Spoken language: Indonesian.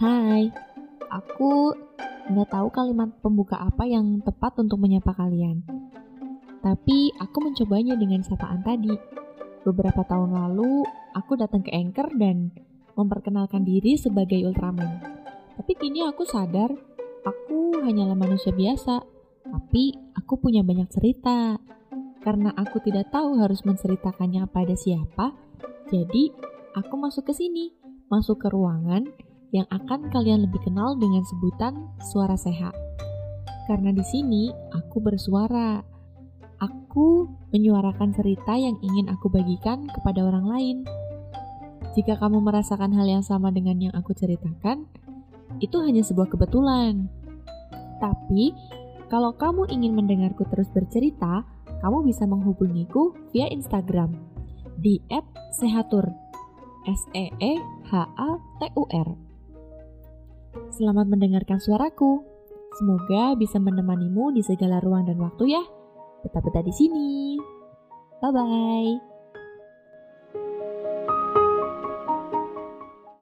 Hai, aku nggak tahu kalimat pembuka apa yang tepat untuk menyapa kalian. Tapi aku mencobanya dengan sapaan tadi. Beberapa tahun lalu, aku datang ke Anchor dan memperkenalkan diri sebagai Ultraman. Tapi kini aku sadar, aku hanyalah manusia biasa. Tapi aku punya banyak cerita. Karena aku tidak tahu harus menceritakannya pada siapa, jadi aku masuk ke sini, masuk ke ruangan yang akan kalian lebih kenal dengan sebutan suara sehat. Karena di sini aku bersuara. Aku menyuarakan cerita yang ingin aku bagikan kepada orang lain. Jika kamu merasakan hal yang sama dengan yang aku ceritakan, itu hanya sebuah kebetulan. Tapi, kalau kamu ingin mendengarku terus bercerita, kamu bisa menghubungiku via Instagram di @sehatur. S E E H A T U R. Selamat mendengarkan suaraku. Semoga bisa menemanimu di segala ruang dan waktu ya. Betah-betah di sini. Bye bye.